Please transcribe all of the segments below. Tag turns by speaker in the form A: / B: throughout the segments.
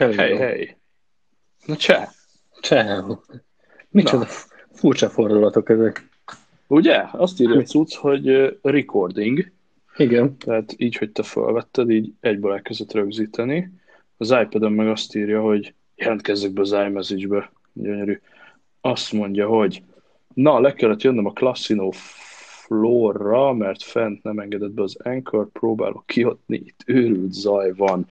A: Hello.
B: Hely, hely. Na cseh.
A: Ciao. Micsoda furcsa fordulatok ezek.
B: Ugye? Azt írja a cucc, hogy recording,
A: Igen.
B: tehát így, hogy te felvetted, így egyből elkezdett rögzíteni. Az iPad-on meg azt írja, hogy jelentkezzek be az iMessage-be. Gyönyörű. Azt mondja, hogy na, le kellett jönnöm a Classino Florra, mert fent nem engedett be az Anchor, próbálok kiadni, itt őrült zaj van.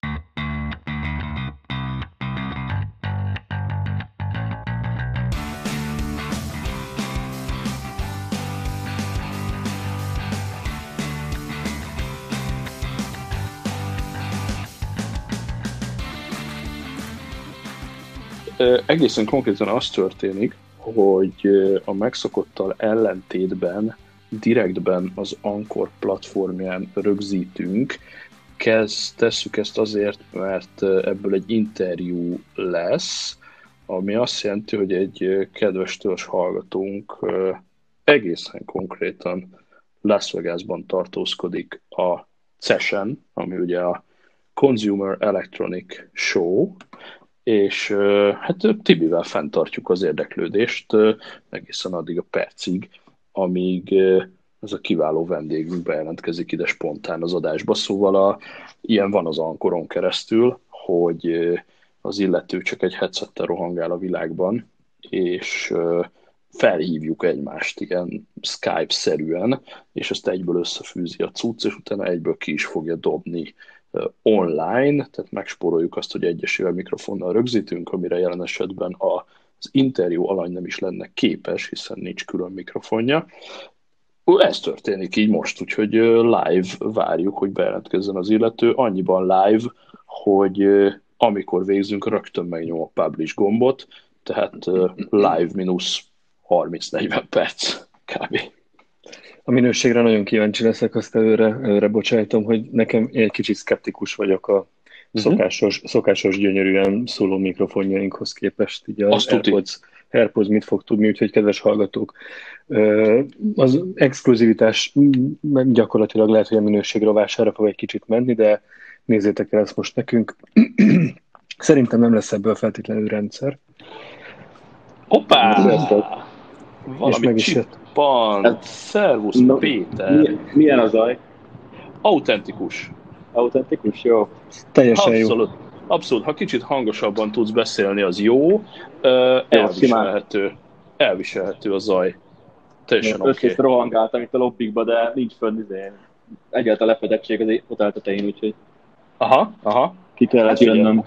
B: Egészen konkrétan az történik, hogy a megszokottal ellentétben direktben az Anchor platformján rögzítünk. Kezd, tesszük ezt azért, mert ebből egy interjú lesz, ami azt jelenti, hogy egy kedves törzs hallgatónk egészen konkrétan Las Vegasban tartózkodik a CESEN, ami ugye a Consumer Electronic Show, és hát Tibivel fenntartjuk az érdeklődést egészen addig a percig, amíg ez a kiváló vendégünk bejelentkezik ide spontán az adásba, szóval a, ilyen van az Ankoron keresztül, hogy az illető csak egy headsettel rohangál a világban, és felhívjuk egymást ilyen Skype-szerűen, és ezt egyből összefűzi a cucc, és utána egyből ki is fogja dobni online, tehát megspóroljuk azt, hogy egyesével mikrofonnal rögzítünk, amire jelen esetben az interjú alany nem is lenne képes, hiszen nincs külön mikrofonja. Ez történik így most, úgyhogy live várjuk, hogy bejelentkezzen az illető. Annyiban live, hogy amikor végzünk, rögtön megnyom a publish gombot, tehát live mínusz 30-40 perc kb.
A: A minőségre nagyon kíváncsi leszek, azt előre, előre bocsájtom, hogy nekem egy kicsit szkeptikus vagyok a szokásos, szokásos gyönyörűen szóló mikrofonjainkhoz képest. Így az
B: Azt.
A: AirPods, AirPods mit fog tudni, úgyhogy kedves hallgatók, az exkluzivitás gyakorlatilag lehet, hogy a minőség rovására fog egy kicsit menni, de nézzétek el ezt most nekünk. Szerintem nem lesz ebből feltétlenül rendszer.
B: Hoppá!
A: Sziasztok. És
B: Valami
A: meg is jött.
B: csippant. Szervusz,
C: No,
B: Péter.
C: Mi, milyen a zaj?
B: Autentikus.
C: Autentikus? Jó.
A: Teljesen jó.
B: Abszolút. Abszolút. Ha kicsit hangosabban tudsz beszélni, az jó. Elviselhető. Elviselhető a zaj. Teljesen oké.
C: Össze rohangáltam itt a lobbikba, de nincs fönn izé. Egyáltalán lefedettség az hotel tetején, úgyhogy
B: Aha, aha.
C: ki kellett
B: Hát figyelj.
C: jönnöm.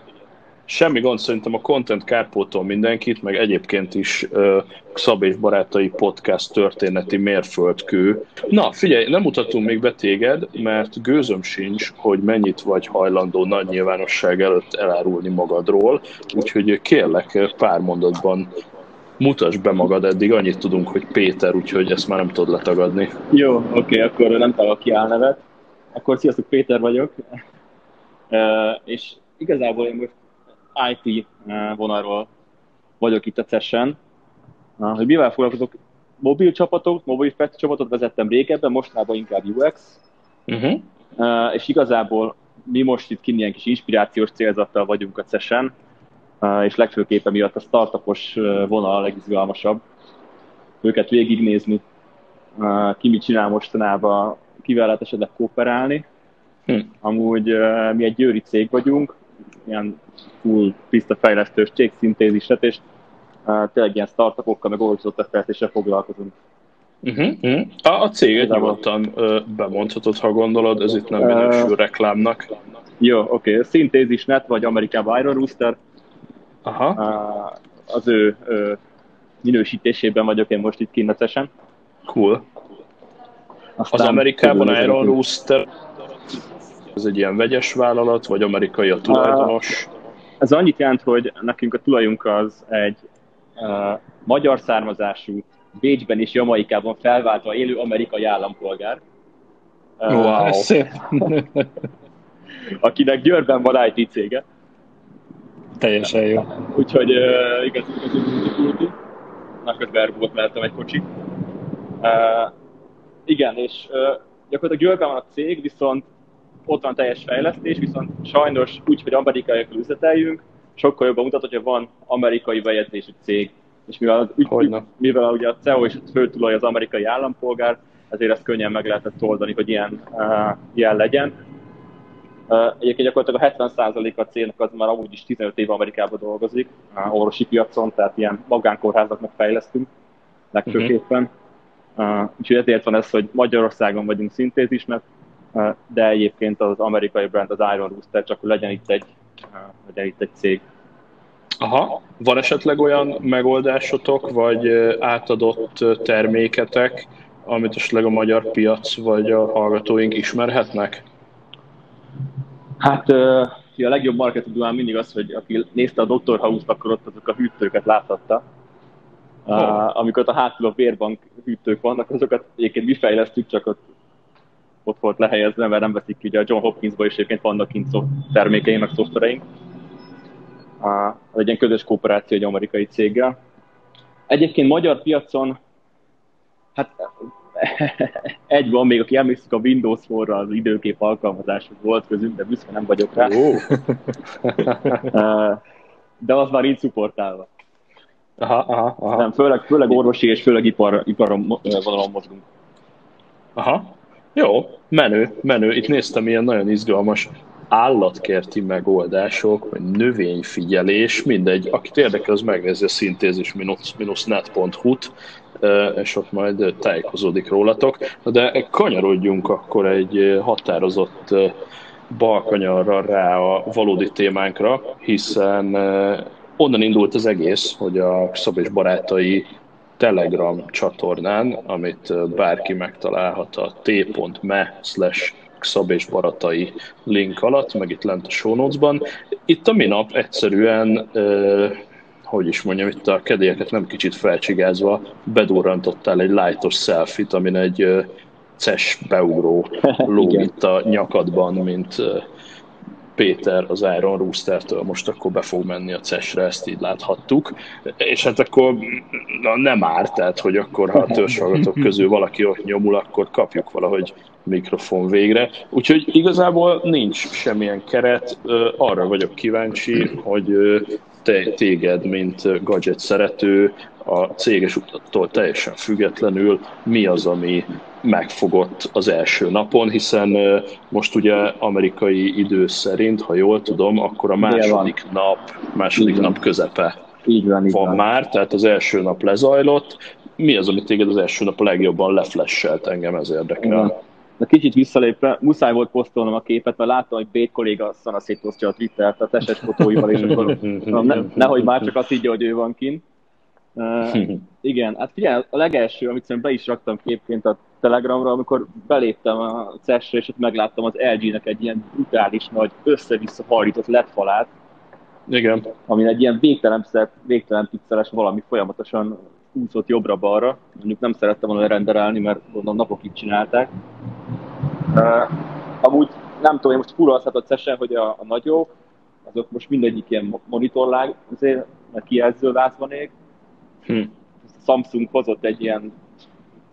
B: Semmi gond, szerintem a content kárpótol mindenkit, meg egyébként is uh, Szab és Barátai Podcast történeti mérföldkő. Na, figyelj, nem mutatunk még be téged, mert gőzöm sincs, hogy mennyit vagy hajlandó nagy nyilvánosság előtt elárulni magadról, úgyhogy kérlek pár mondatban mutasd be magad, eddig annyit tudunk, hogy Péter, úgyhogy ezt már nem tudod letagadni.
C: Jó, oké, akkor nem találok ki álnevet. Akkor sziasztok, Péter vagyok. Uh, és igazából én most IT uh, vonalról vagyok itt a CES-en. Hogy mivel foglalkozok? Mobil csapatok, mobil fejlesztő csapatot vezettem régebben, mostanában inkább UX.
B: Uh-huh.
C: Uh, és igazából mi most itt kint ilyen kis inspirációs célzattal vagyunk a CES-en, uh, és legfőképpen miatt a startupos vonal a legizgalmasabb. Őket végignézni, uh, ki mit csinál mostanában, kivel lehet esetleg kooperálni.
B: Hm.
C: Amúgy mi egy győri cég vagyunk, ilyen full tiszta fejlesztős cég szintéziset, és uh, tényleg ilyen startupokkal, meg olcsott fejlesztéssel foglalkozunk.
B: Uh-huh. Uh-huh. A, a céget nyugodtan ö, bemondhatod, ha gondolod, ez itt nem minősül reklámnak.
C: Jó, oké. Okay. Szintézisnet, vagy Amerikában Iron Rooster,
B: Aha.
C: uh, az ő uh, minősítésében vagyok én most itt kinnecesen.
B: Cool. Az Amerikában Iron Rooster, ez egy ilyen vegyes vállalat, vagy amerikai a tulajdonos?
C: Ez annyit jelent, hogy nekünk a tulajunk az egy uh, magyar származású, Bécsben és Jamaikában felváltva élő amerikai állampolgár. Uh,
B: Wow.
A: Ez szép.
C: akinek Győrben van IT cége.
A: Teljesen jó.
C: Úgyhogy uh, igaz, igazi multikulti. Naközben volt mellettem egy kocsi. Uh, igen, és uh, gyakorlatilag Győrben van a cég, viszont ott van teljes fejlesztés, viszont sajnos úgy, hogy amerikaiakkal üzleteljünk, sokkal jobban mutat, hogyha van amerikai bejegyzésű cég, és mivel, ügy, ügy, mivel ugye a CEO és a főtulaj az amerikai állampolgár, ezért ezt könnyen meg lehetett oldani, hogy ilyen, uh, ilyen legyen. Uh, egyébként gyakorlatilag a 70% a cégnek az már amúgy is 15 éve Amerikában dolgozik, uh, orvosi piacon, tehát ilyen magánkórházaknak fejlesztünk legfőképpen. Uh, úgyhogy ezért van ez, hogy Magyarországon vagyunk szintézisnek, uh, de egyébként az amerikai brand az Iron Rooster, csak legyen itt egy, legyen itt egy cég.
B: Aha, van esetleg olyan megoldásotok, vagy átadott terméketek, amit esetleg a magyar piac vagy a hallgatóink ismerhetnek?
C: Hát a legjobb marketing mindig az, hogy aki nézte a Dr. House-t, akkor ott azok a hűtőket láthatta. Oh. Amikor a hátul a vérbank hűtők vannak, azokat egyébként mi fejlesztük, csak ott, ott volt lehelyezve, mert nem veszik ki, ugye a John Hopkinsban is egyébként vannak kint termékeink, meg szoftvereink. Az egy ilyen közös kooperáció egy amerikai céggel. Egyébként magyar piacon, hát egy van még, aki emlékszik a Windows Phone-ra az időkép alkalmazáshoz volt közünk, de büszke nem vagyok rá. Oh. de az már így szuportálva. Aha, aha, aha. Nem, főleg, főleg orvosi és főleg ipar, iparon vonalon mozgunk.
B: Aha. Jó, menő, menő. Itt néztem ilyen nagyon izgalmas állatkerti megoldások, vagy növényfigyelés, mindegy. Akit érdekel, az megnézi a szintézis-net.hu-t, és ott majd tájékozódik rólatok. De kanyarodjunk akkor egy határozott balkanyarra rá a valódi témánkra, hiszen onnan indult az egész, hogy a Szab és barátai Telegram csatornán, amit bárki megtalálhat a t.me slash Szab és Baratai link alatt, meg itt lent a show notes-ban. Itt a minap egyszerűen hogy is mondjam, itt a kedélyeket nem kicsit felcsigázva, bedurrantottál egy lightos selfit, amin egy ces beugró lóg itt a nyakadban, mint Péter az Iron Rooster-től most akkor be fog menni a CES-re, ezt így láthattuk. És hát akkor na, nem árt, tehát hogy akkor ha a törzshallgatók közül valaki ott nyomul, akkor kapjuk valahogy mikrofon végre. Úgyhogy igazából nincs semmilyen keret, arra vagyok kíváncsi, hogy te, téged, mint gadget szerető, a céges utattól teljesen függetlenül mi az, ami megfogott az első napon, hiszen most ugye amerikai idő szerint, ha jól tudom, akkor a második nap, második nap közepe
C: így van, így
B: van, van már, tehát az első nap lezajlott. Mi az, amit téged az első nap a legjobban leflesselt engem, ez érdekel.
C: De kicsit visszalépve, muszáj volt posztolnom a képet, mert láttam, hogy Bét kolléga szanaszétosztja a Twittert a teses fotóival, és akkor ne, nehogy már csak azt így, hogy ő van kint. Uh, igen, hát figyelj, a legelső, amit szerintem be is raktam képként a Telegramra, amikor beléptem a ces és ott megláttam az LG-nek egy ilyen brutális nagy, össze-vissza hajlított LED
B: igen.
C: Ami egy ilyen végtelen, végtelen pixeles valami folyamatosan úszott jobbra-balra. Mondjuk nem szerettem volna renderelni, mert gondolom napokig csinálták. Uh, amúgy nem tudom, én most furalszhatott szesen, hogy a, a nagyok, azok most mindegyik ilyen monitorlág, azért, mert kijelző vász van ég. Hm. Samsung hozott egy ilyen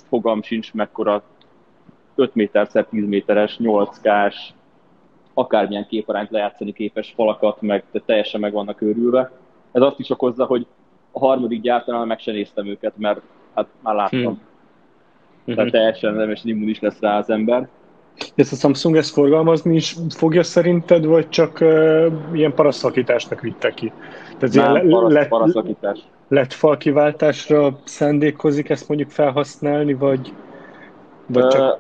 C: fogam sincs mekkora 5 méter 10 méteres, 8K-s, akármilyen képarányt lejátszani képes falakat, meg de teljesen meg vannak őrülve. Ez azt is okozza, hogy a harmadik gyártanál meg sem néztem őket, mert hát már láttam. Hmm. Tehát teljesen nem és immunis lesz rá az ember.
A: Ezt a Samsung ezt forgalmazni is fogja szerinted, vagy csak uh, ilyen paraszakításnak vitte ki?
C: Tehát nem, ilyen parasz, le, paraszakítás.
A: Lett falkiváltásra szándékozik ezt mondjuk felhasználni, vagy, vagy csak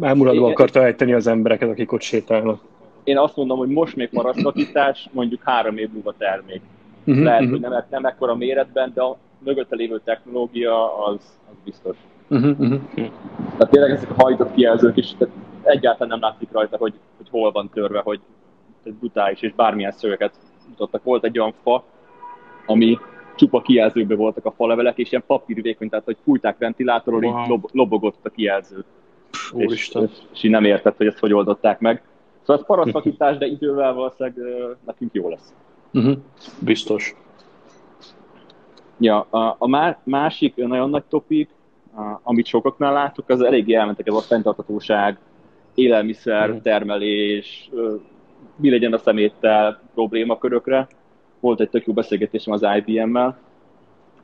A: elmulatva akarta ejteni az embereket, akik ott sétálnak?
C: Én azt mondom, hogy most még paraszakítás, mondjuk három év múlva termék. Uh-huh, Lehet, uh-huh. hogy nem, nem ekkora méretben, de a mögötte lévő technológia az, az biztos. Uh-huh, uh-huh. Tehát tényleg ezek a hajtott kijelzők is, tehát egyáltalán nem látszik rajta, hogy, hogy hol van törve, hogy brutális, és bármilyen szögeket mutattak. Volt egy olyan fa, ami csupa kijelzőkben voltak a falevelek, és ilyen papírvékony, tehát hogy fújták ventilátorról, wow. így lob, lobogott a kijelző. És, és, és így nem értett, hogy ezt hogy oldották meg. Szóval ez paraszakítás, de idővel valószínűleg nekünk jó lesz.
B: Uh-huh. Biztos.
C: Ja, a, a másik nagyon nagy topik, amit sokaknál látok, az eléggé elmentek ez a fenntartatóság, élelmiszer, uh-huh. termelés, mi legyen a szeméttel problémakörökre. Volt egy tök jó beszélgetésem az IBM-mel,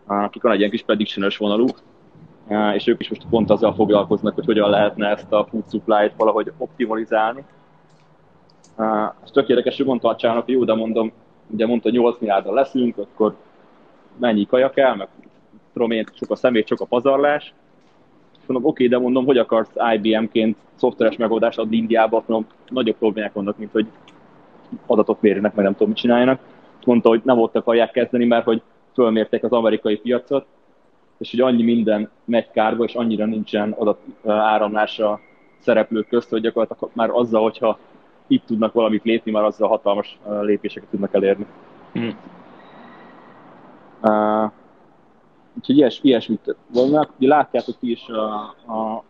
C: akik van egy ilyen kis prediction vonaluk, és ők is most pont azzal foglalkoznak, hogy hogyan lehetne ezt a food supply-t valahogy optimalizálni. És tök érdekes, hogy mondta a csának, hogy jó, de mondom, ugye mondta 8 milliárdal leszünk, akkor mennyi kaja kell, meg tudom én, sok a szemét, sok a pazarlás. És mondom, oké, de mondom, hogy akarsz IBM-ként szoftveres megoldást adni Indiába, mondom, nagyobb problémák vannak, mint hogy adatot mérjenek, meg nem tudom, mit csináljanak. Mondta, hogy nem ott akarják kezdeni, mert hogy fölmérték az amerikai piacot, és hogy annyi minden megy kárba, és annyira nincsen adat áramlása szereplők közt, hogy gyakorlatilag már azzal, hogyha itt tudnak valamit lépni, már azzal hatalmas lépéseket tudnak elérni. Hmm. Uh, úgyhogy ilyes, ilyesmit vannak. Ugye látjátok ti is a, a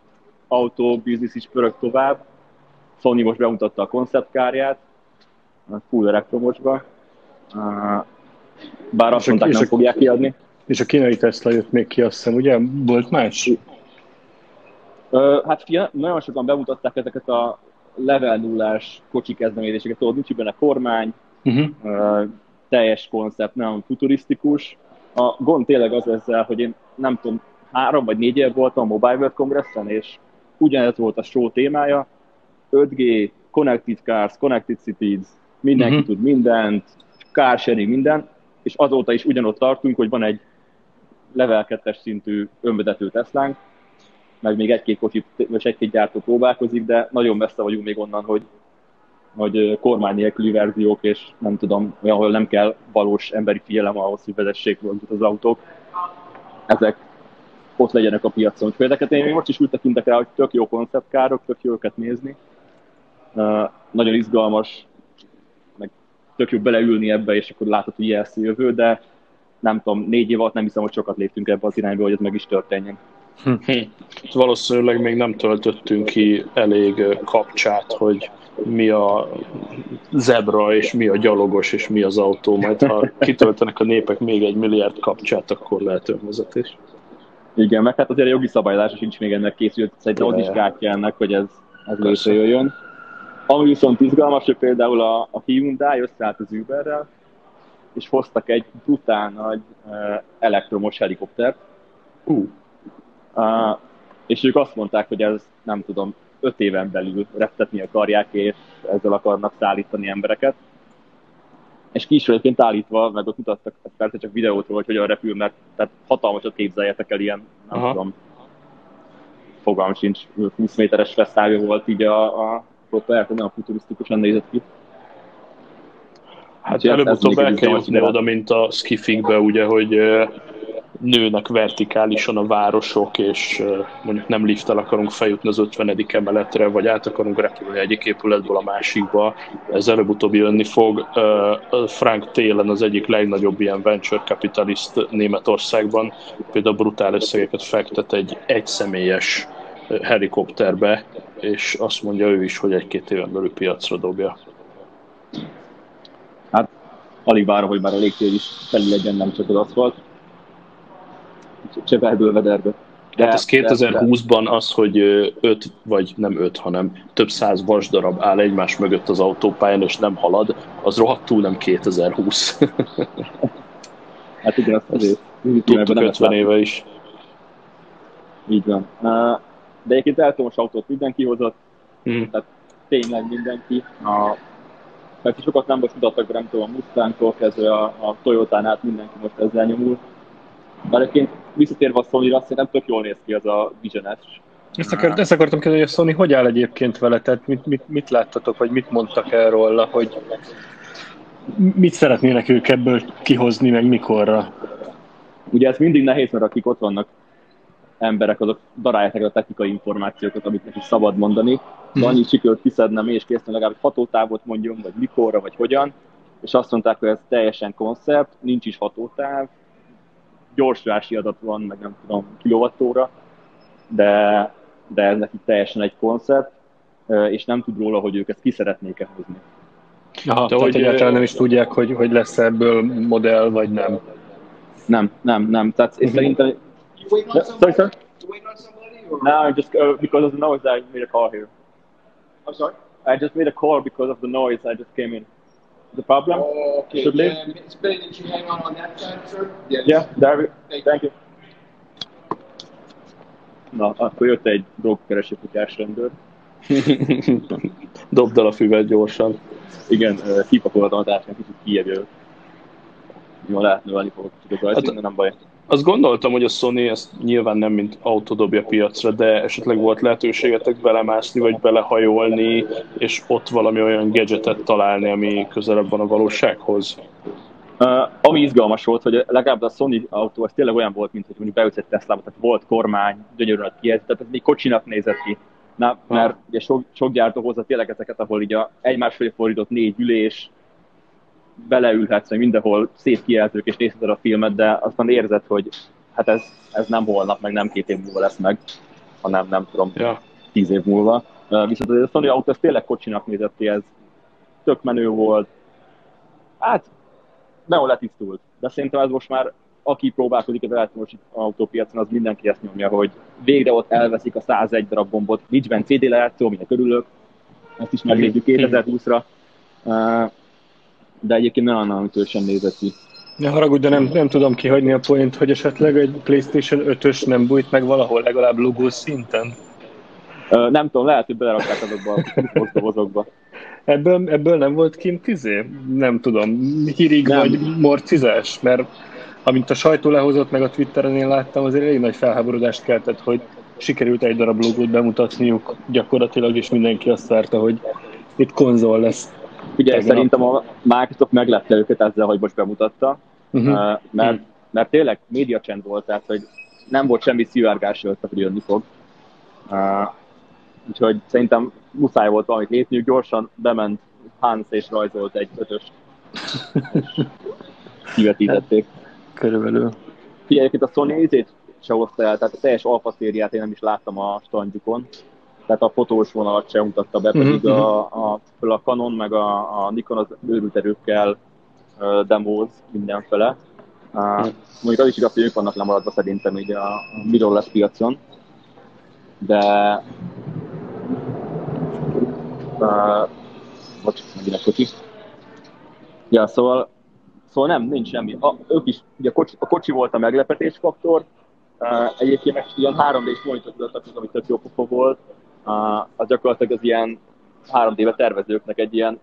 C: autó biznisz is pörög tovább. Sony most bemutatta a konceptkárját, full elektromosba. Bár azt mondták, nem fogják kiadni.
A: És a kínai Tesla jött még ki, azt hiszem, ugye? Volt más?
C: Hát fia, nagyon sokan bemutatták ezeket a level nullás kocsi kezdeményezéseket, tudod, nincs benne kormány, uh-huh. uh, teljes koncept, nem futurisztikus. A gond tényleg az ezzel, hogy én nem tudom, három vagy négy év voltam a Mobile World Congressen, és ugyanez volt a show témája, 5G, Connected Cars, Connected Cities, mindenki uh-huh. tud mindent, sharing, minden, és azóta is ugyanott tartunk, hogy van egy level 2 szintű önvezető Teslánk, meg még egy-két kocsit, vagy egy-két gyártó próbálkozik, de nagyon messze vagyunk még onnan, hogy, hogy kormány nélküli verziók, és nem tudom, olyan, ahol nem kell valós emberi figyelem ahhoz, hogy vezessék az autók. Ezek ott legyenek a piacon. Úgyhogy ezeket én még most is úgy tekintek rá, hogy tök jó konceptkárok, tök jó őket nézni. Uh, nagyon izgalmas, tök jó beleülni ebbe, és akkor látod, hogy jelsz jövő, de nem tudom, négy év alatt nem hiszem, hogy sokat léptünk ebbe az irányba, hogy ez meg is történjen.
B: Hm. Valószínűleg még nem töltöttünk ki elég kapcsát, hogy mi a zebra, és mi a gyalogos, és mi az autó. Majd ha kitöltenek a népek még egy milliárd kapcsát, akkor lehet önvezetés.
C: Igen, meg hát azért a jogi szabályozás sincs még ennek készült, szerintem ott is gátja ennek, hogy ez, ez létrejöjjön. Ami viszont izgalmas, hogy például a, a Hyundai összeállt az Uberrel, és hoztak egy brutál nagy uh, elektromos helikoptert. Uh. Uh, és ők azt mondták, hogy ez nem tudom, öt éven belül reptetni akarják, és ezzel akarnak szállítani embereket. És kísérletként állítva, meg ott mutattak persze csak videótról, hogy hogyan repül, mert tehát hatalmasat képzeljetek el ilyen, nem Aha. tudom, fogalm sincs, 20 méteres fesztávja volt így a, a propeller, nagyon futurisztikusan nézett ki.
B: Hát előbb-utóbb el kell jutni oda, mint a skifikbe, ugye, hogy nőnek vertikálisan a városok, és mondjuk nem lifttel akarunk feljutni az 50. emeletre, vagy át akarunk repülni egyik épületből a másikba, ez előbb-utóbb jönni fog. Frank Télen az egyik legnagyobb ilyen venture capitalist Németországban, például brutál összegeket fektet egy egyszemélyes helikopterbe, és azt mondja ő is, hogy egy-két éven belül piacra dobja.
C: Hát alig várom, hogy már a légtér is felül legyen, nem csak az aszfalt. Csepelből vederbe.
B: De, hát ez 2020-ban az, hogy öt, vagy nem öt, hanem több száz vasdarab áll egymás mögött az autópályán, és nem halad, az rohadtul nem 2020.
C: hát igen, azt azért.
B: Tudtuk 50 éve is.
C: Így van. De egyébként elektromos autót mindenki hozott, mm. tehát tényleg mindenki. A mert sokat nem most mutattak, nem tudom, a Mustangtól kezdve a, a Toyotán át mindenki most ezzel nyomul. De egyébként visszatérve a Sony-ra, szerintem tök jól néz ki az a Vision.
A: Ezt, akart, ezt akartam kérdezni, hogy a Sony hogy áll egyébként vele, tehát mit, mit, mit láttatok, vagy mit mondtak erről, hogy mit szeretnének ők ebből kihozni, meg mikorra?
C: Ugye ez mindig nehéz, mert akik ott vannak emberek, azok darálják a technikai információkat, amit neki szabad mondani. De mhm. annyit sikerült kiszednem és készíteni legalább egy hatótávot mondjon, vagy mikorra, vagy hogyan. És azt mondták, hogy ez teljesen koncept, nincs is hatótáv, gyorsulási adat van, meg nem tudom, kilovattóra, de, de ez neki teljesen egy koncept, és nem tud róla, hogy ők ezt ki szeretnék-e hozni.
A: Aha, de hogy egyáltalán nem is tudják, hogy, hogy lesz ebből modell, vagy nem.
C: Nem, nem, nem. Tehát uh-huh. szerintem waiting on somebody? Sorry, sir? You waiting on somebody? Or? No, I just uh, because of the noise, I made a call here.
D: I'm sorry?
C: I just made a call because of the noise. I just came in. the problem.
D: Okay,
C: Should leave?
D: and it's better that you hang on on that side, sir?
C: Yeah, Darby, thank you. Na, akkor jött egy drogkereső kutyás rendőr.
B: Dobd el a füvet gyorsan.
C: Igen, kipakoltam a táskán, kicsit kijebb Jó, lehet növelni fogok kicsit az ajtón,
B: Hát-
C: de nem baj.
B: Azt gondoltam, hogy a Sony ezt nyilván nem mint autó dobja piacra, de esetleg volt lehetőségetek belemászni, vagy belehajolni, és ott valami olyan gadgetet találni, ami közelebb van a valósághoz.
C: Uh, ami izgalmas volt, hogy legalább a Sony autó az tényleg olyan volt, mint hogy mondjuk egy tesla tehát volt kormány, gyönyörűen ott kijelzett, tehát ez még kocsinak nézett ki. Na, mert ugye sok, sok gyártó hozza tényleg ezeket, ahol így a egymás felé fordított négy ülés, beleülhetsz, vagy mindenhol szép kijelzők, és nézheted a filmet, de aztán érzed, hogy hát ez, ez nem holnap, meg nem két év múlva lesz meg, hanem nem tudom,
B: Ja.
C: tíz év múlva. Viszont a Sony autó ez tényleg kocsinak nézett ki, ez tök menő volt. Hát, nagyon letisztult. De szerintem ez most már, aki próbálkozik az elektromos autópiacon, az mindenki ezt nyomja, hogy végre ott elveszik a 101 darab bombot. Nincs benne CD lejátszó, aminek örülök. Ezt is meglépjük 2020-ra. De egyébként nagyon nagyon ütősen nézett ki.
A: Ne haragudj, de nem, nem tudom kihagyni a point, hogy esetleg egy PlayStation 5-ös nem bújt meg valahol, legalább logó szinten.
C: Uh, Nem tudom, lehet, hogy belerakták azokba a boxdobozokba.
A: Ebből, ebből nem volt kint izé? Nem tudom, hírig
C: Nem.
A: vagy morcizás? Mert amint a sajtó lehozott, meg a Twitteren én láttam, azért elég nagy felháborodást keltett, hogy sikerült egy darab logót bemutatniuk gyakorlatilag, és mindenki azt várta, hogy itt konzol lesz.
C: Ugye
A: Tegnap.
C: szerintem a Microsoft meglepte őket ezzel, hogy most bemutatta,
A: Uh-huh.
C: uh, mert, mert tényleg médiacsend volt, tehát hogy nem volt semmi szivárgás hogy jönni fog. Uh, úgyhogy szerintem muszáj volt valamit lépniük, gyorsan bement Hans és rajzolt egy ötös. Kivetítették.
A: Körülbelül.
C: Figyelj, egyébként a Sony izét se hozta el, tehát a teljes alfa szériát én nem is láttam a standjukon. Tehát a fotós vonalat sem mutatta be, pedig
A: Mhm,
C: a, a, a Canon meg a, a Nikon az őrült erőkkel uh, demóz mindenfele. Uh, mondjuk az is igaz, hogy ők vannak lemaradva szerintem így a, a mirrorless piacon. De uh, bocs, megint a kocsi. Ja, szóval Szóval nem, nincs semmi. A, ők is, ugye a kocsi, a kocsi volt a meglepetésfaktor, uh, egyébként meg ilyen 3D-s monitor tudottak, ami tök jó pofa volt. Az gyakorlatilag az ilyen 3D-be tervezőknek egy ilyen,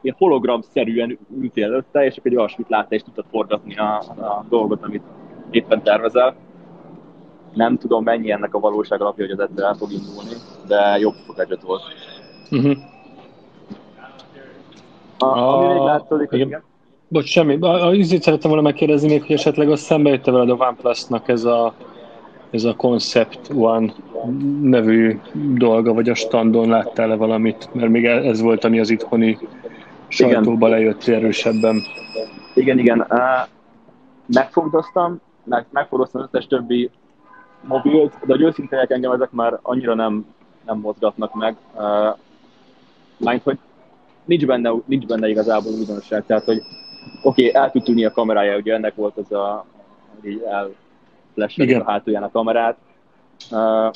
C: ilyen hologram-szerűen ültél előtte, és akkor egy olyasmit látta, és tudtad forgatni a, a dolgot, amit éppen tervezel. Nem tudom mennyi ennek a valóság alapja, hogy az egyszer el fog indulni, de jobb gadget volt.
A: Uh-huh.
C: A, ami
A: A-
C: még hogy
A: igen.
C: igen.
A: Bocs, semmi. A- a- Azért szerettem volna megkérdezni még, hogy esetleg az szembe jött veled a OnePlus-nak ez a, ez a Concept One nevű dolga, vagy a standon láttál-e valamit? Mert még e- ez volt, ami az itthoni sajtóba lejött erősebben.
C: Igen, igen. Uh, megfogdoztam, meg, megfogdoztam az összes többi mobilt, de hogy őszintén engem ezek már annyira nem, nem mozgatnak meg. Uh, Mind, hogy nincs benne, nincs benne igazából újdonság, tehát hogy oké, okay, el tud tűnni a kamerája, ugye ennek volt az a, így elflashelik
A: Igen.
C: a hátulján a kamerát. Uh,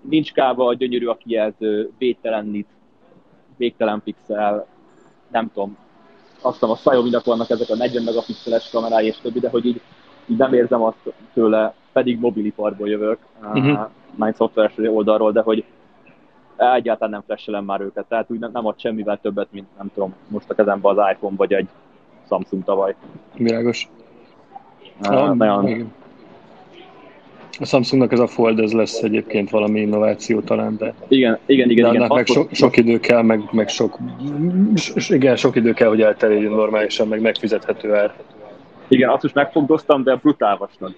C: nincs káva a gyönyörű a kijelző, védtelen nit, végtelen pixel, nem tudom, azt hiszem a Xiaomi-nak vannak ezek a 40 megapixeles kamerái és többi, de hogy így, így nem érzem azt tőle, pedig mobiliparból jövök, uh-huh. mind szoftveres oldalról, de hogy egyáltalán nem flashelem már őket, tehát úgy nem, nem ad semmivel többet, mint nem tudom, most a kezemben az iPhone vagy egy Samsung tavaly.
A: Világos.
C: Uh,
A: Ah,
C: nagyon,
A: igen. A Samsungnak ez a Fold, ez lesz egyébként valami innováció talán, de,
C: igen, igen, igen,
A: de
C: igen.
A: annak meg so, sok idő kell, meg, meg sok, s- igen, sok idő kell, hogy elterjedjen normálisan, meg megfizethető ár.
C: Igen, azt is megfogdoztam, de brutál vastag.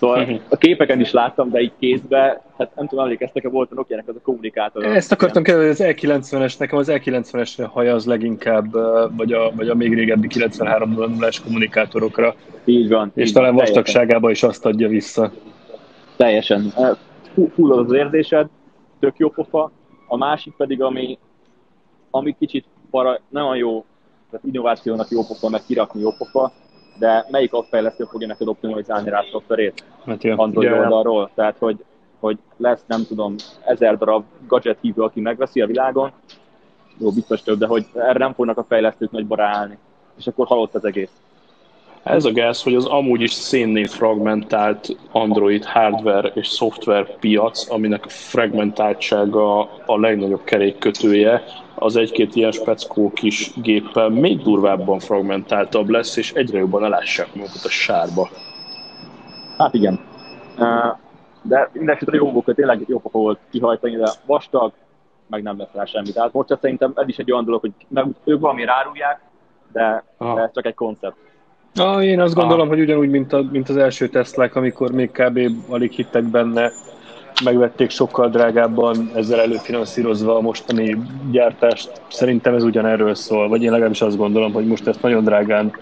C: Szóval
A: Mhm.
C: a képeken is láttam, de így kézbe, hát nem tudom, emlékeztek-e volt a Nokia-nek az a kommunikátor.
A: Ezt akartam kérdezni, az E90-es, nekem az E90-esre haj az leginkább, vagy a, vagy a még régebbi 9300-as kommunikátorokra,
C: Így van.
A: és
C: így
A: talán
C: van,
A: vastagságába is azt adja vissza.
C: Teljesen. Full az érzésed, tök jó pofa. A másik pedig, ami, ami kicsit para, nem olyan jó, tehát innovációnak jó pofa, meg kirakni jó pofa, de melyik appfejlesztő fogja neked optimalizálni rá a szoftverét
A: Hát, ja.
C: Android
A: Ja,
C: oldalról? Tehát, hogy, hogy lesz, nem tudom, ezer darab gadget hívő, aki megveszi a világon, jó, biztos több, de hogy erre nem fognak a fejlesztők nagy barálni, és akkor halott az egész.
B: Ez a gáz, hogy az amúgy is szénné fragmentált Android hardware és szoftver piac, aminek a fragmentáltsága a legnagyobb kerékkötője, az egy-két ilyen speckó kis géppel még durvábban fragmentáltabb lesz, és egyre jobban elássák magukat a sárba.
C: Hát igen. De mindenesetre jó volt, tényleg jó volt kihajtani, de vastag, meg nem lesz rá semmi. Tehát most szerintem ez is egy olyan dolog, hogy meg, ők valami rárulják, de, de ez csak egy koncept.
A: Ah, én azt gondolom, Aha. hogy ugyanúgy, mint, a, mint az első Teslák, amikor még kb. alig hittek benne, megvették sokkal drágábban, ezzel előfinanszírozva a mostani gyártást. Szerintem ez ugyanerről szól, vagy én legalábbis azt gondolom, hogy most ezt nagyon drágán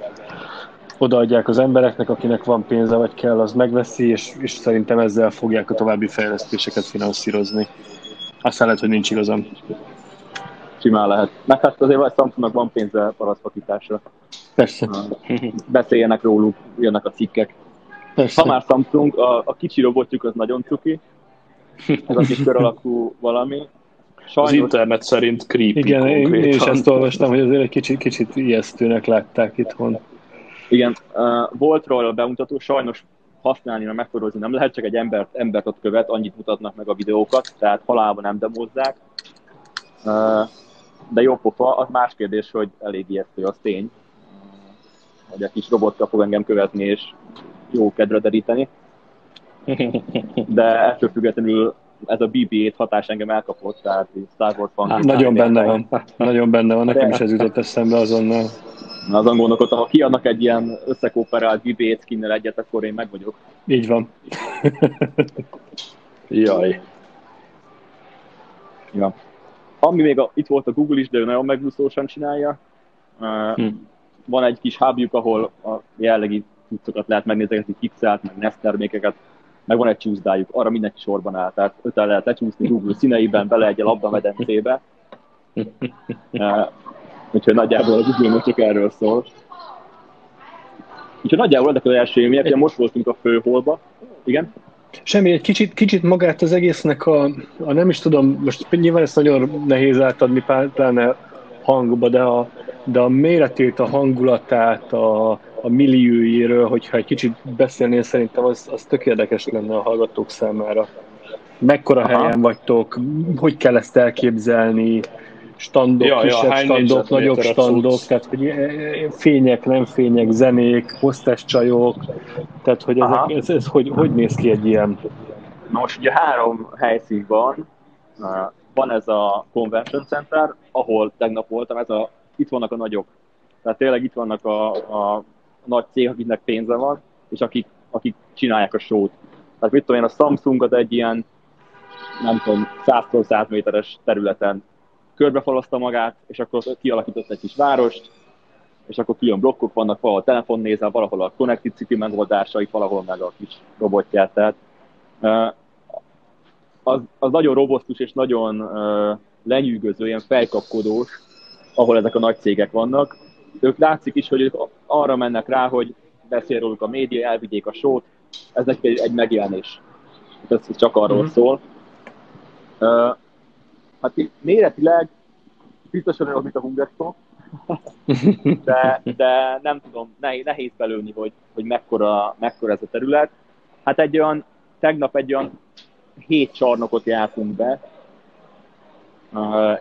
A: odaadják az embereknek, akinek van pénze vagy kell, az megveszi, és, és szerintem ezzel fogják a további fejlesztéseket finanszírozni. Aztán lehet, hogy nincs igazam.
C: Simán lehet. Meg hát azért a Samsungnak van pénze parasztfakításra.
A: Persze.
C: Beszéljenek róluk, jönnek a cikkek. Persze. Ha már Samsung, a, a kicsi robotjuk az nagyon cuki. Ez a kis kör alakú valami.
B: Sajnos... Az internet szerint creepy
A: Igen, konkrétan. én is ezt olvastam, hogy azért egy kicsit, kicsit ijesztőnek látták itthon.
C: Igen, uh, volt róla a bemutató, sajnos használni, mert megfordulni nem lehet, csak egy embert, embert ott követ, annyit mutatnak meg a videókat, tehát halálban nem demozzák. Uh, de jó pofa, az más kérdés, hogy elég ijesztő, az tény, hogy a kis robotka fog engem követni, és jó kedre deríteni. De ettől függetlenül ez a BB-8 hatás engem elkapott, tehát Star Wars fan.
A: Hát, nagyon benne van, nagyon benne van, nekem is ez jutott eszembe azonnal.
C: Azon gondolkodtam, ha kiadnak egy ilyen összekooperált BB-8 skinnel egyet, akkor én meg vagyok.
A: Így van.
B: Jaj.
C: Ja. Ami még a, itt volt a Google is, de ő nagyon megúszósan csinálja. Uh, hm. Van egy kis hubjuk, ahol a jellegi cuccokat lehet megnézni, pixelt, meg NES termékeket, meg van egy csúszdájuk, arra mindenki sorban áll, tehát ötel lehet lecsúszni Google színeiben, bele egy labda medencébe. Uh, úgyhogy nagyjából az Google csak erről szól. Úgyhogy nagyjából ezek az első élmények, most voltunk a főholba. Igen?
A: Semmi, egy kicsit, kicsit magát az egésznek a, a, nem is tudom, most nyilván ezt nagyon nehéz átadni, pláne hangba, de a, de a méretét, a hangulatát, a, a milliójéről, hogyha egy kicsit beszélnél, szerintem az, az tök érdekes lenne a hallgatók számára. Mekkora Aha. helyen vagytok, hogy kell ezt elképzelni, standok, ja, kisebb ja, standok, nagyobb standok, tehát hogy eh, eh, fények, nem fények, zenék, hoztás csajok, tehát hogy ezek, ez, ez hogy, hogy néz ki egy ilyen?
C: Most ugye három helyszín van, van ez a Convention Center, ahol tegnap voltam, ez a, itt vannak a nagyok. Tehát tényleg itt vannak a, a, nagy cégek, akiknek pénze van, és akik, akik csinálják a show-t. Tehát mit tudom én, a Samsung az egy ilyen, nem tudom, 100 méteres területen körbefalazta magát, és akkor kialakított egy kis várost, és akkor külön blokkok vannak, valahol telefonnézel, valahol a Connected City megoldásait, valahol meg a kis robotját. Tehát az, az nagyon robosztus és nagyon lenyűgöző, ilyen fejkapkodós, ahol ezek a nagy cégek vannak. Ők látszik is, hogy ők arra mennek rá, hogy beszél róluk a média, elvigyék a sót, ez egy, egy megjelenés. Ez csak arról mm-hmm. szól. Uh, hát méretileg biztosan olyan, mint a Hungerstone, de, de nem tudom, nehéz, nehéz belőni, hogy, hogy mekkora, mekkora ez a terület. Hát egy olyan, tegnap egy olyan hét csarnokot jártunk be,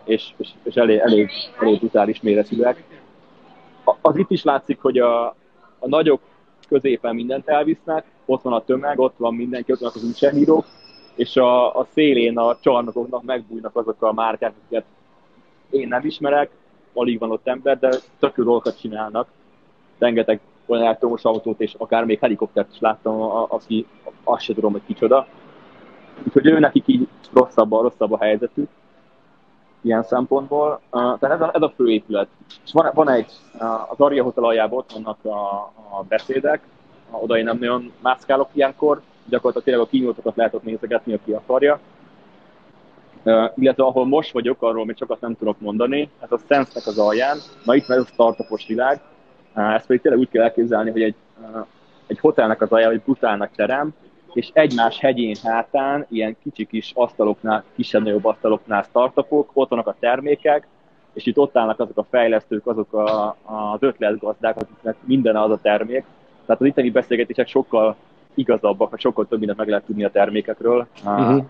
C: és, és, és elég, elég, elég brutális méretűek. Az itt is látszik, hogy a, a nagyok középen mindent elvisznek, ott van a tömeg, ott van mindenki, ott vannak az újságírók, és a, a szélén a csarnokoknak megbújnak azok a márkák, akiket én nem ismerek, alig van ott ember, de tök dolgokat csinálnak. Rengeteg olyan elektromos autót, és akár még helikoptert is láttam, aki azt se tudom, hogy kicsoda. Úgyhogy ő nekik így rosszabb rosszabb a helyzetük ilyen szempontból. Uh, tehát ez a, ez a fő épület. És van, van egy, uh, az Aria Hotel aljában ott vannak a, a beszédek, oda én nem nagyon mászkálok ilyenkor, gyakorlatilag tényleg a kinyújtokat lehet ott nézegetni, aki akarja. Uh, illetve ahol most vagyok, arról még sokat nem tudok mondani, ez a Sense-nek az alján, na itt van ez a startupos világ, uh, ezt pedig tényleg úgy kell elképzelni, hogy egy, uh, egy hotelnek az alján, egy brutálnak terem, és egymás hegyén hátán ilyen kicsi kis asztaloknál, kisebb-nagyobb asztaloknál startupok, ott vannak a termékek, és itt ott állnak azok a fejlesztők, azok a, az ötletgazdák, akiknek minden az a termék. Tehát az itteni beszélgetések sokkal igazabbak, vagy sokkal több mindent meg lehet tudni a termékekről, uh-huh.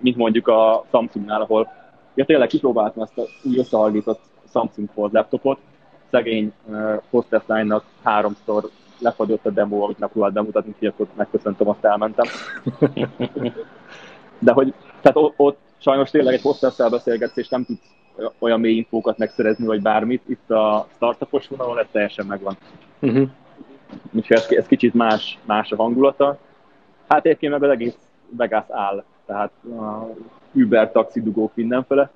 C: mint mondjuk a Samsungnál, ahol ja, tényleg kipróbáltam ezt a új összehallított Samsung Fold laptopot, szegény uh, hostess line-nak háromszor lefagyott a demo, amit megpróbált bemutatni, úgyhogy akkor megköszöntöm, azt elmentem. De hogy, tehát ott, sajnos tényleg egy hostesszel beszélgetsz, és nem tudsz olyan mély infókat megszerezni, vagy bármit. Itt a startupos vonalon ez teljesen megvan. Uh-huh. Úgyhogy ez, ez kicsit más, más a hangulata. Hát egyébként meg az egész Vegas áll, tehát uh, Uber, taxi, dugók mindenfele.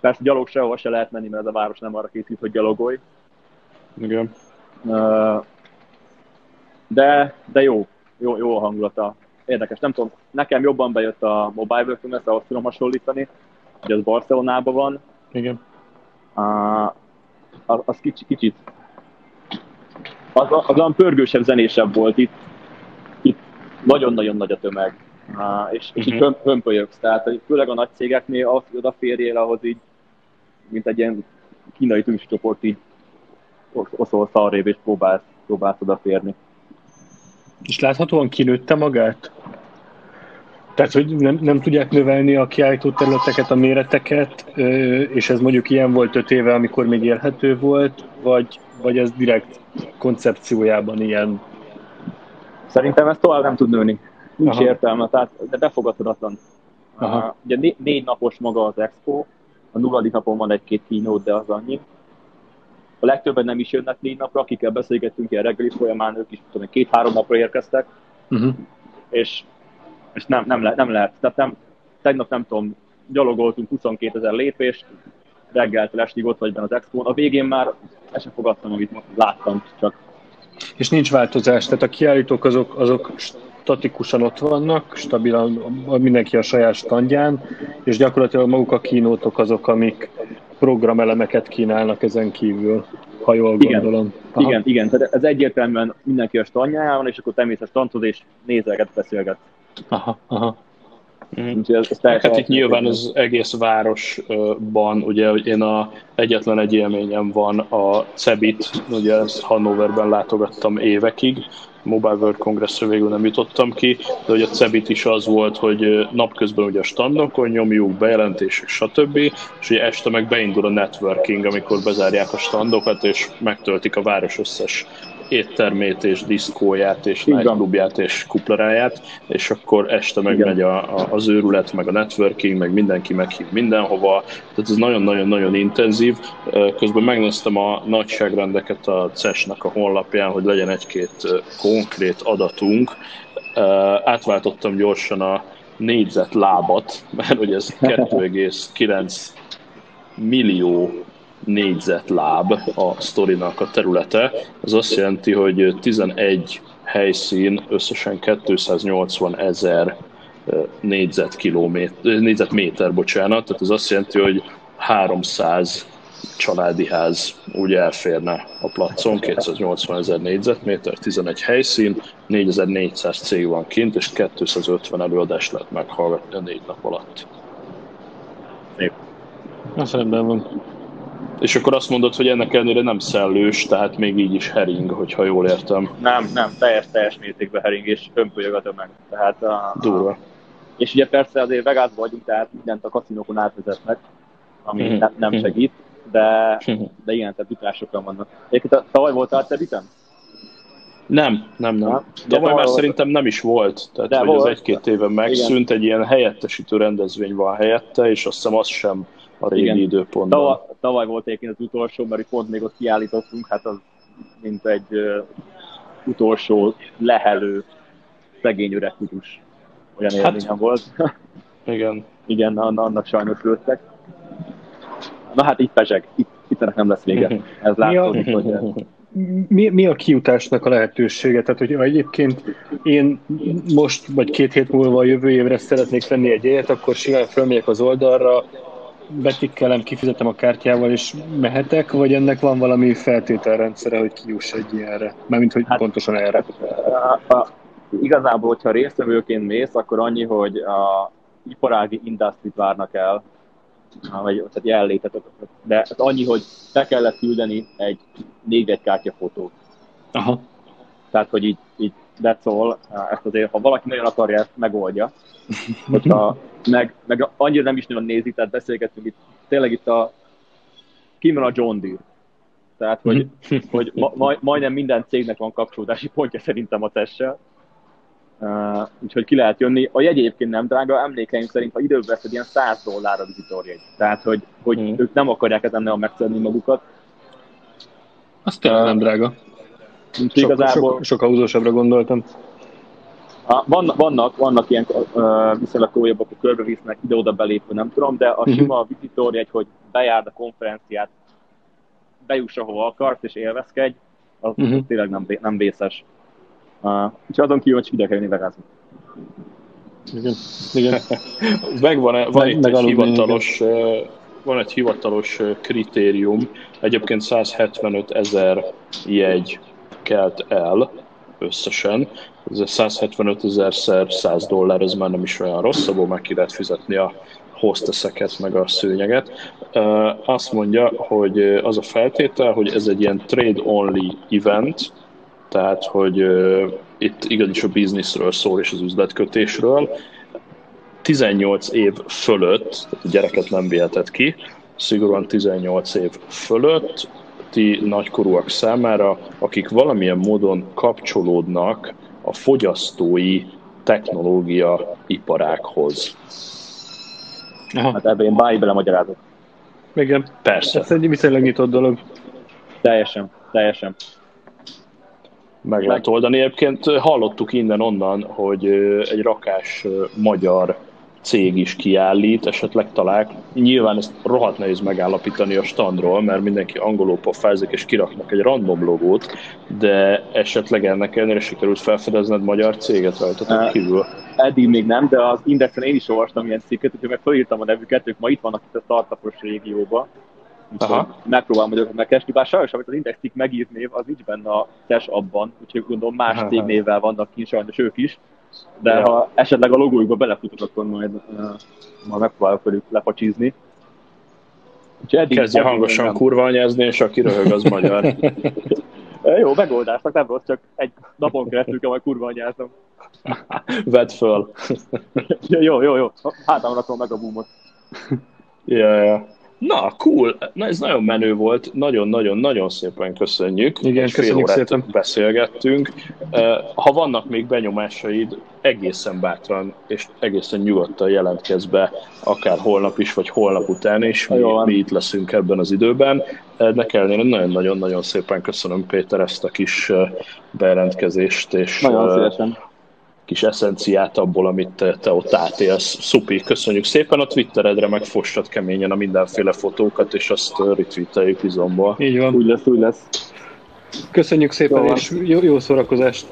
C: Persze gyalog sehova se lehet menni, mert ez a város nem arra készít, hogy gyalogolj.
B: Igen.
C: De, de jó, jó, jó a hangulata. Érdekes, nem tudom, nekem jobban bejött a Mobile World Congress, ahhoz tudom hasonlítani, hogy az Barcelonában van.
B: Igen.
C: Uh, az, az kicsit, kicsit az, az olyan pörgősebb, zenésebb volt itt. Itt nagyon-nagyon nagy a tömeg. Uh, és, és uh-huh. így mhm. hömpölyögsz. Tehát főleg a nagy cégeknél az, hogy odaférjél, ahhoz így, mint egy ilyen kínai csoport így oszol szarrébb, és próbálsz, próbálsz odaférni.
A: És láthatóan kinőtte magát? Tehát, hogy nem, nem tudják növelni a kiállító területeket, a méreteket, és ez mondjuk ilyen volt öt éve, amikor még élhető volt, vagy, vagy ez direkt koncepciójában ilyen?
C: Szerintem ez tovább nem tud nőni. Nincs Aha. értelme, tehát de befogadhatatlan. Aha. Uh, ugye né- négy napos maga az expo, a nulladik napon van egy-két keynote, de az annyi. A legtöbben nem is jönnek négy napra, akikkel beszélgettünk ilyen reggeli folyamán, ők is tudom, két-három napra érkeztek, uh-huh. és és nem, nem, le, nem lehet. Tehát nem, tegnap nem tudom, gyalogoltunk 22 ezer lépést, reggeltől estig ott vagy benne az expo A végén már el sem fogadtam, amit láttam, csak.
A: És nincs változás, tehát a kiállítók azok, azok statikusan ott vannak, stabilan mindenki a saját standján, és gyakorlatilag maguk a kínótok azok, amik programelemeket kínálnak ezen kívül, ha jól
C: igen,
A: gondolom.
C: Aha. Igen, igen, tehát ez egyértelműen mindenki a standjáján van, és akkor természetesen standhoz és nézelget, beszélget.
A: Aha, aha.
B: Mm. Ez, ez hát itt nyilván az egész városban, ugye hogy én a, egyetlen egy élményem van a Cebit, ugye ezt Hannoverben látogattam évekig, Mobile World Congressre végül nem jutottam ki, de hogy a Cebit is az volt, hogy napközben ugye a standokon nyomjuk, bejelentések, stb. És ugye este meg beindul a networking, amikor bezárják a standokat, és megtöltik a város összes éttermét és diszkóját és nightclubját és kuplaráját, és akkor este megmegy a, a, az őrület, meg a networking, meg mindenki meghív mindenhova, tehát ez nagyon-nagyon-nagyon intenzív. Közben megnéztem a nagyságrendeket a CES-nek a honlapján, hogy legyen egy-két konkrét adatunk. Átváltottam gyorsan a négyzet lábat, mert ugye ez 2,9 millió négyzetláb a sztorinak a területe. Ez azt jelenti, hogy 11 helyszín összesen 280 ezer négyzetkilométer, négyzetméter, bocsánat, tehát ez azt jelenti, hogy 300 családi ház úgy elférne a placon, 280 ezer négyzetméter, 11 helyszín, 4400 cég van kint, és 250 előadást lehet meghallgatni a négy nap alatt.
A: Szép. Na, rendben van.
B: És akkor azt mondod, hogy ennek ellenére nem szellős, tehát még így is hering, hogyha jól értem.
C: Nem, nem, teljes, teljes mértékben hering, és hömpölyög a tömeg. Tehát a,
B: Durva.
C: És ugye persze azért Vegas vagyunk, tehát mindent a kaszinókon átvezetnek, ami mm-hmm. nem, nem segít, de, mhm. de igen, tehát ütásokra vannak. Egyébként tavaly voltál te ütem?
B: Nem, nem, nem. Ha? Tavaly már szerintem nem is volt. Tehát, de hogy volt. az egy-két éve megszűnt, igen. egy ilyen helyettesítő rendezvény van helyette, és azt hiszem az sem a régi Igen. időpontban.
C: Tavaly, tavaly volt egyébként az utolsó, mert pont még ott kiállítottunk, hát az mint egy uh, utolsó lehelő szegény öreg kutyus. Olyan hát, élményem volt.
B: Igen.
C: Igen, annak sajnos lőttek. Na hát itt pezseg, itt, itt ennek nem lesz vége. Ez a, hogy...
A: Mi, mi a kiutásnak a lehetősége? Tehát, hogy egyébként én most, vagy két hét múlva a jövő évre szeretnék venni egy élet, akkor simán felmegyek az oldalra, betikkelem, kifizetem a kártyával, és mehetek, vagy ennek van valami feltételrendszere, hogy kijuss egy ilyenre? Mármint, hogy hát, pontosan erre.
C: A, a, igazából, hogyha résztvevőként mész, akkor annyi, hogy a iparági industrit várnak el, vagy tehát jelenlétet, de hát annyi, hogy be kellett küldeni egy négy kártya fotót.
A: Aha.
C: Tehát, hogy így, így that's all. Ezt azért, ha valaki nagyon akarja, ezt megoldja. Hogyha meg, meg annyira nem is nagyon nézi, tehát beszélgetünk itt, tényleg itt a ki van a John Deere. Tehát, hogy, hogy ma, majdnem minden cégnek van kapcsolódási pontja szerintem a tessel. Uh, úgyhogy ki lehet jönni. A jegy egyébként nem drága, emlékeim szerint, ha időbe veszed, ilyen 100 dollár a vizitorjegy. Tehát, hogy, hogy hmm. ők nem akarják ezen a megszedni magukat.
A: Azt tényleg nem drága. Sok, igazából... sok, sok autósabbra gondoltam.
C: Vannak, vannak, vannak ilyen uh, viszonylag komolyabbak, akkor körbevisznek ide-oda belépve, nem tudom, de a uh-huh. sima vizitorjegy, hogy bejárd a konferenciát, bejuss ahova akarsz és élvezkedj, az uh-huh. tényleg nem, nem vészes. Uh, és azon kívül, hogy ide kell jönni vegázni.
A: Igen. Igen.
B: Megvan, van itt egy hivatalos, van egy hivatalos kritérium, egyébként 175 ezer jegy kelt el összesen, ez 175 ezerszer 100 dollár, ez már nem is olyan rossz, abból meg ki lehet fizetni a hostesseket, meg a szőnyeget. Azt mondja, hogy az a feltétel, hogy ez egy ilyen trade-only event, tehát, hogy itt igenis a bizniszről szól és az üzletkötésről. 18 év fölött, tehát a gyereket nem vihetett ki, szigorúan 18 év fölött ti nagykorúak számára, akik valamilyen módon kapcsolódnak a fogyasztói technológia iparákhoz.
C: Aha. Hát ebben én bármi bele magyarázok.
A: Igen.
B: Persze.
A: Ez egy viszonylag nyitott dolog.
C: Teljesen, teljesen.
B: Meg lehet oldani. Egyébként hallottuk innen-onnan, hogy egy rakás magyar cég is kiállít, esetleg talál. Nyilván ezt rohadt nehéz megállapítani a standról, mert mindenki angolul pofázik és kiraknak egy random logót, de esetleg ennek ellenére sikerült felfedezned magyar céget rajtatok kívül.
C: Eddig még nem, de az Indexen én is olvastam ilyen cikket, úgyhogy meg felírtam a nevüket, ők ma itt vannak itt a startupos régióban, Úgyhogy megpróbálom magyarokat megkeresni, bár sajnos, amit az Index cikk megírt név, az nincs benne a TES abban, úgyhogy gondolom más cégnévvel vannak kint sajnos ők is de ja. ha esetleg a logójukba belefutok, akkor majd, uh, majd megpróbálok velük lepacsizni.
B: Kezdje hangosan nem. kurva anyázni, és aki röhög, az magyar.
C: Jó, megoldásnak nem rossz, csak egy napon keresztül kell majd kurva anyáznom.
B: Vedd föl.
C: jó, jó, jó. Hátam rakom meg a boomot.
B: Ja, ja. Na, cool. Na, ez nagyon menő volt. Nagyon-nagyon-nagyon szépen köszönjük.
A: Igen, köszönjük szépen.
B: beszélgettünk. Ha vannak még benyomásaid, egészen bátran és egészen nyugodtan jelentkezz be, akár holnap is, vagy holnap után is. Mi, mi itt leszünk ebben az időben. Ennek ellenére nagyon-nagyon-nagyon szépen köszönöm Péter ezt a kis bejelentkezést. És
C: nagyon szívesen
B: kis eszenciát abból, amit te, te ott átélsz. Szupi, köszönjük szépen, a Twitteredre meg fossad keményen a mindenféle fotókat, és azt retweeteljük izomból.
A: Így van.
C: Úgy lesz, úgy lesz.
A: Köszönjük szépen, jó, és jó, jó szórakozást!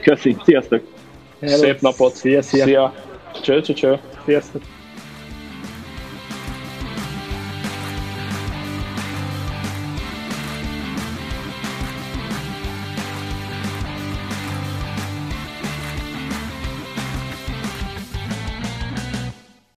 C: Köszi, sziasztok!
B: Hello. Szép napot!
A: Szia, szia!
B: szia. Cső, cső, cső!
A: Sziasztok!